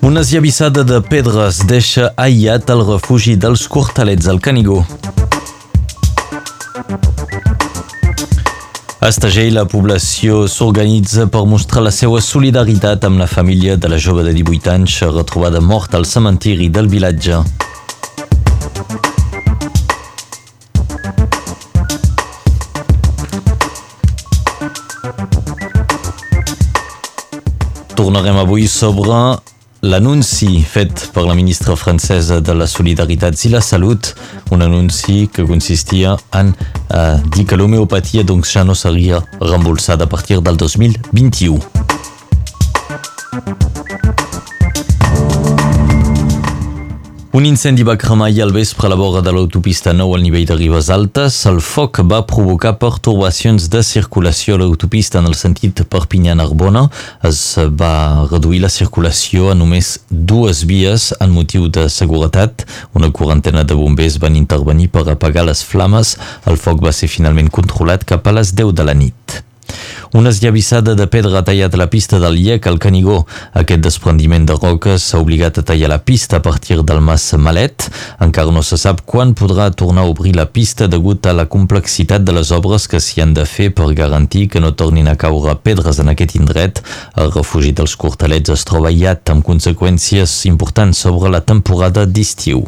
Una esllavissada de pedres deixa aïllat el refugi dels cortalets al Canigó. A Estagell, la població s'organitza per mostrar la seva solidaritat amb la família de la jove de 18 anys retrobada morta al cementiri del vilatge. Tornarem avui sobre l'anunci fet per la ministra francesa de la Solidaritat i la Salut, un anunci que consistia en eh, dir que l'homeopatia doncs, ja no seria reembolsada a partir del 2021. Un incendi va cremar ahir al vespre a la vora de l'autopista 9 al nivell de Ribes Altes. El foc va provocar pertorbacions de circulació a l'autopista en el sentit Perpinyà-Narbona. Es va reduir la circulació a només dues vies en motiu de seguretat. Una quarantena de bombers van intervenir per apagar les flames. El foc va ser finalment controlat cap a les 10 de la nit. Una esllavissada de pedra ha tallat la pista del Llec al Canigó. Aquest desprendiment de roques s'ha obligat a tallar la pista a partir del Mas Malet. Encara no se sap quan podrà tornar a obrir la pista degut a la complexitat de les obres que s'hi han de fer per garantir que no tornin a caure pedres en aquest indret. El refugi dels cortalets es troba aïllat amb conseqüències importants sobre la temporada d'estiu.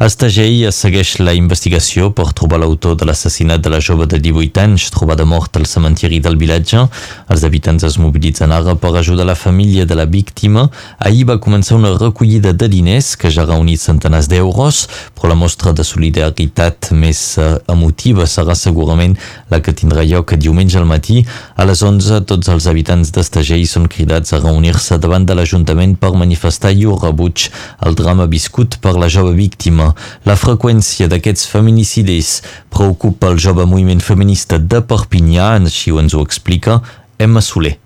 A Estagell es segueix la investigació per trobar l'autor de l'assassinat de la jove de 18 anys trobada morta al cementiri del vilatge. Els habitants es mobilitzen ara per ajudar la família de la víctima. Ahir va començar una recollida de diners que ja ha reunit centenars d'euros, però la mostra de solidaritat més uh, emotiva serà segurament la que tindrà lloc diumenge al matí. A les 11 tots els habitants d'Estagell són cridats a reunir-se davant de l'Ajuntament per manifestar llur rebuig al drama viscut per la jove víctima. La freqüència d'aquests feminicidis preocupa el jove moviment feminista de Perpinyà, així ens ho explica Emma Soler.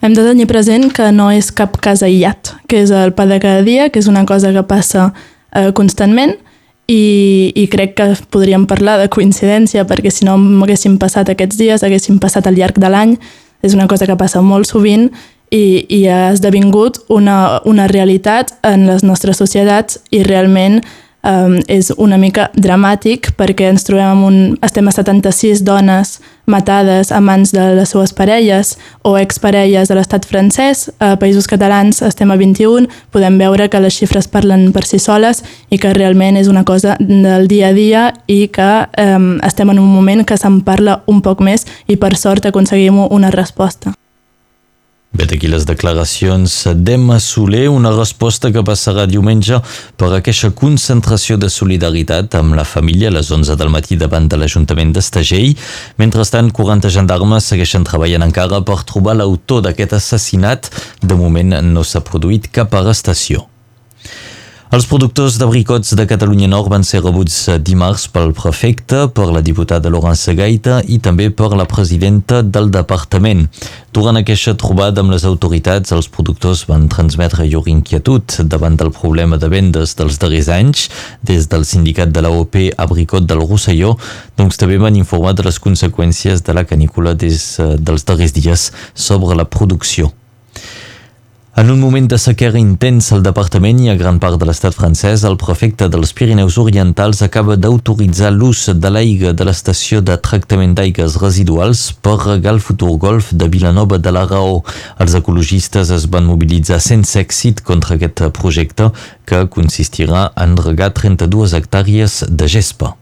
Hem de tenir present que no és cap cas aïllat, que és el pa de cada dia, que és una cosa que passa eh, constantment i, i crec que podríem parlar de coincidència perquè si no m'haguessin passat aquests dies, haguessin passat al llarg de l'any, és una cosa que passa molt sovint i, i ha esdevingut una, una realitat en les nostres societats i realment um, és una mica dramàtic perquè ens trobem amb un... estem a 76 dones matades a mans de les seues parelles o exparelles de l'estat francès. A països catalans estem a 21, podem veure que les xifres parlen per si soles i que realment és una cosa del dia a dia i que um, estem en un moment que se'n parla un poc més i per sort aconseguim una resposta. Bé, d'aquí les declaracions d'Emma Soler, una resposta que passarà diumenge per aquesta concentració de solidaritat amb la família a les 11 del matí davant de l'Ajuntament d'Estagell. Mentrestant, 40 gendarmes segueixen treballant encara per trobar l'autor d'aquest assassinat. De moment no s'ha produït cap arrestació. Els productors d'abricots de Catalunya Nord van ser rebuts dimarts pel prefecte, per la diputada Laurence Gaita i també per la presidenta del departament. Durant aquesta trobada amb les autoritats, els productors van transmetre llur inquietud davant del problema de vendes dels darrers anys. Des del sindicat de l'AOP Abricot del Rosselló, doncs també van informar de les conseqüències de la canícula des dels darrers dies sobre la producció. En un moment de sequera intens al departament i a gran part de l'estat francès, el prefecte dels Pirineus Orientals acaba d'autoritzar l'ús de l'aigua de l'estació de tractament d'aigues residuals per regar el futur golf de Vilanova de la Raó. Els ecologistes es van mobilitzar sense èxit contra aquest projecte que consistirà en regar 32 hectàrees de gespa.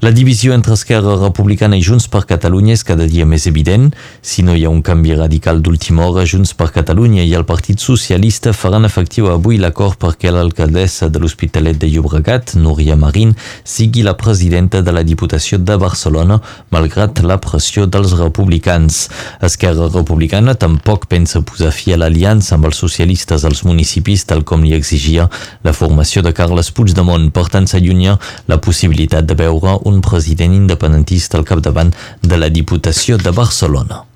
La divisió entre Esquerra Republicana i Junts per Catalunya és cada dia més evident. Si no hi ha un canvi radical d'última hora, Junts per Catalunya i el Partit Socialista faran efectiu avui l'acord perquè l'alcaldessa de l'Hospitalet de Llobregat, Núria Marín, sigui la presidenta de la Diputació de Barcelona, malgrat la pressió dels republicans. Esquerra Republicana tampoc pensa posar fi a l'aliança amb els socialistes als municipis, tal com li exigia la formació de Carles Puigdemont. Per tant, s'allunya la possibilitat de veure un president independentista al capdavant de la Diputació de Barcelona.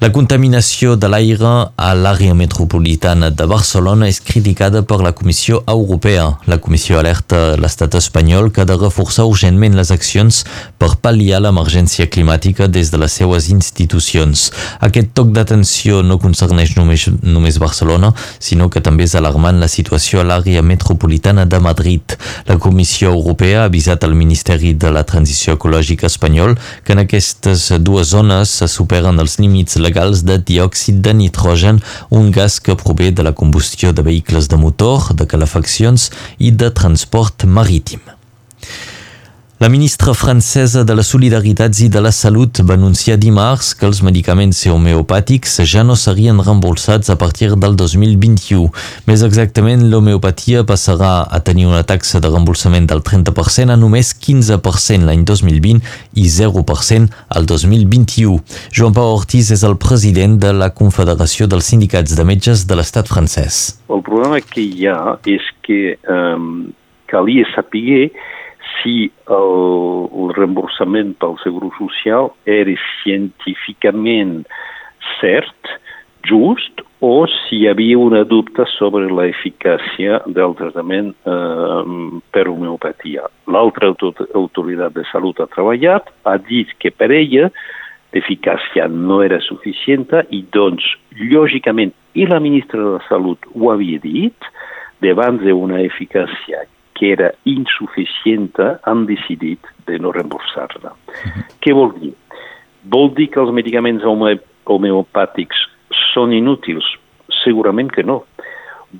La contaminació de l'aire a l'àrea metropolitana de Barcelona és criticada per la Comissió Europea. La Comissió alerta l'estat espanyol que ha de reforçar urgentment les accions per pal·liar l'emergència climàtica des de les seues institucions. Aquest toc d'atenció no concerneix només, només Barcelona, sinó que també és alarmant la situació a l'àrea metropolitana de Madrid. La Comissió Europea ha avisat al Ministeri de la Transició Ecològica espanyol que en aquestes dues zones se superen els límits legals de diòxid de nitrogen, un gas que prové de la combustió de vehicles de motor, de calefaccions i de transport marítim. La ministra francesa de la Solidaritats i de la Salut va anunciar dimarts que els medicaments homeopàtics ja no serien reembolsats a partir del 2021. Més exactament, l'homeopatia passarà a tenir una taxa de reembolsament del 30% a només 15% l'any 2020 i 0% al 2021. Joan Pau Ortiz és el president de la Confederació dels Sindicats de Metges de l'estat francès. El problema que hi ha és que um, calia saber si el, el reemborsament pel Seguro Social era científicament cert, just, o si hi havia una dubte sobre la eficàcia del tractament eh, per homeopatia. L'altra autoritat de salut ha treballat, ha dit que per ella l'eficàcia no era suficient i doncs, lògicament, i la ministra de la Salut ho havia dit, davant d'una eficàcia que era insuficient, han decidit de no reemborsar-la. Què vol dir? Vol dir que els medicaments homeopàtics són inútils? Segurament que no.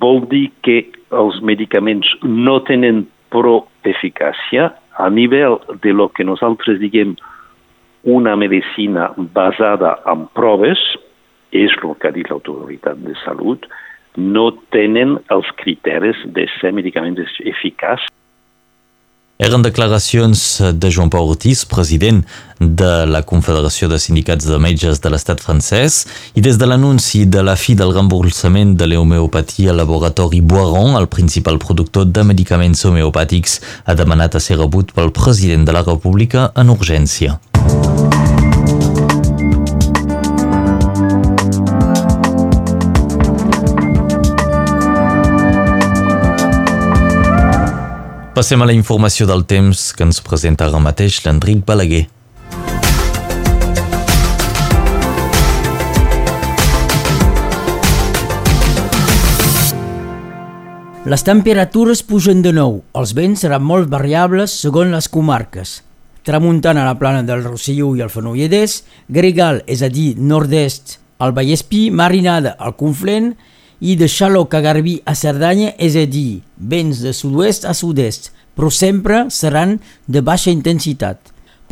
Vol dir que els medicaments no tenen prou eficàcia a nivell de lo que nosaltres diguem una medicina basada en proves, és el que ha dit l'autoritat de salut, no tenen els criteris de ser medicaments eficaços. Eren declaracions de Joan Pau Ortiz, president de la Confederació de Sindicats de Metges de l'estat francès, i des de l'anunci de la fi del reembolsament de l'homeopatia laboratori Boiron, el principal productor de medicaments homeopàtics, ha demanat a ser rebut pel president de la República en urgència. Passem a la informació del temps que ens presenta ara mateix l'Enric Balaguer. Les temperatures pugen de nou. Els vents seran molt variables segons les comarques. Tramuntana a la plana del Rosselló i el Fenolledès, Gregal, és a dir, nord-est, al Vallespí, Marinada, al Conflent, i de Xaloc a Garbí a Cerdanya, és a dir, vents de sud-oest a sud-est, però sempre seran de baixa intensitat.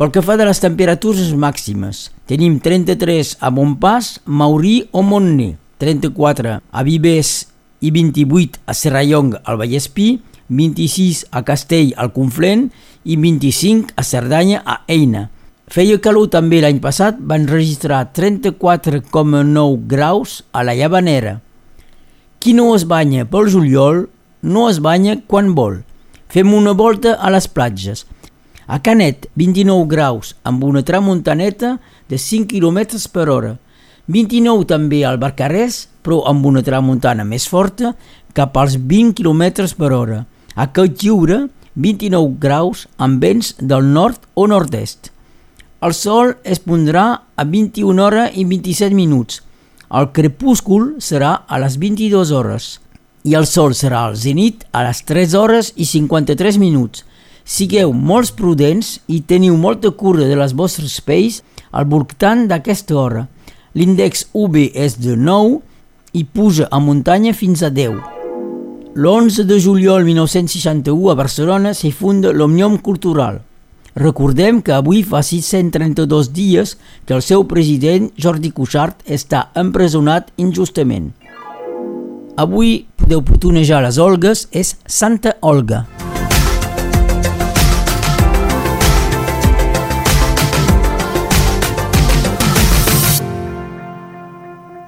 Pel que fa de les temperatures màximes, tenim 33 a Montpas, Maurí o Montner, 34 a Vives i 28 a Serrallong al Vallespí, 26 a Castell al Conflent i 25 a Cerdanya a Eina. Feia calor també l'any passat, van registrar 34,9 graus a la Llavanera. Qui no es banya pel juliol, no es banya quan vol. Fem una volta a les platges. A Canet, 29 graus, amb una tramuntaneta de 5 km per hora. 29 també al Barcarès, però amb una tramuntana més forta, cap als 20 km per hora. A Caut Lliure, 29 graus amb vents del nord o nord-est. El sol es pondrà a 21 hores i 27 minuts, el crepúscul serà a les 22 hores i el sol serà al zenit a les 3 hores i 53 minuts. Sigueu molt prudents i teniu molta cura de les vostres pells al voltant d'aquesta hora. L'índex UV és de 9 i puja a muntanya fins a 10. L'11 de juliol 1961 a Barcelona s'hi funda l'Omnium Cultural – Recordem que avui fa 632 dies que el seu president, Jordi Cuixart, està empresonat injustament. Avui podeu putonejar les Olgues, és Santa Olga.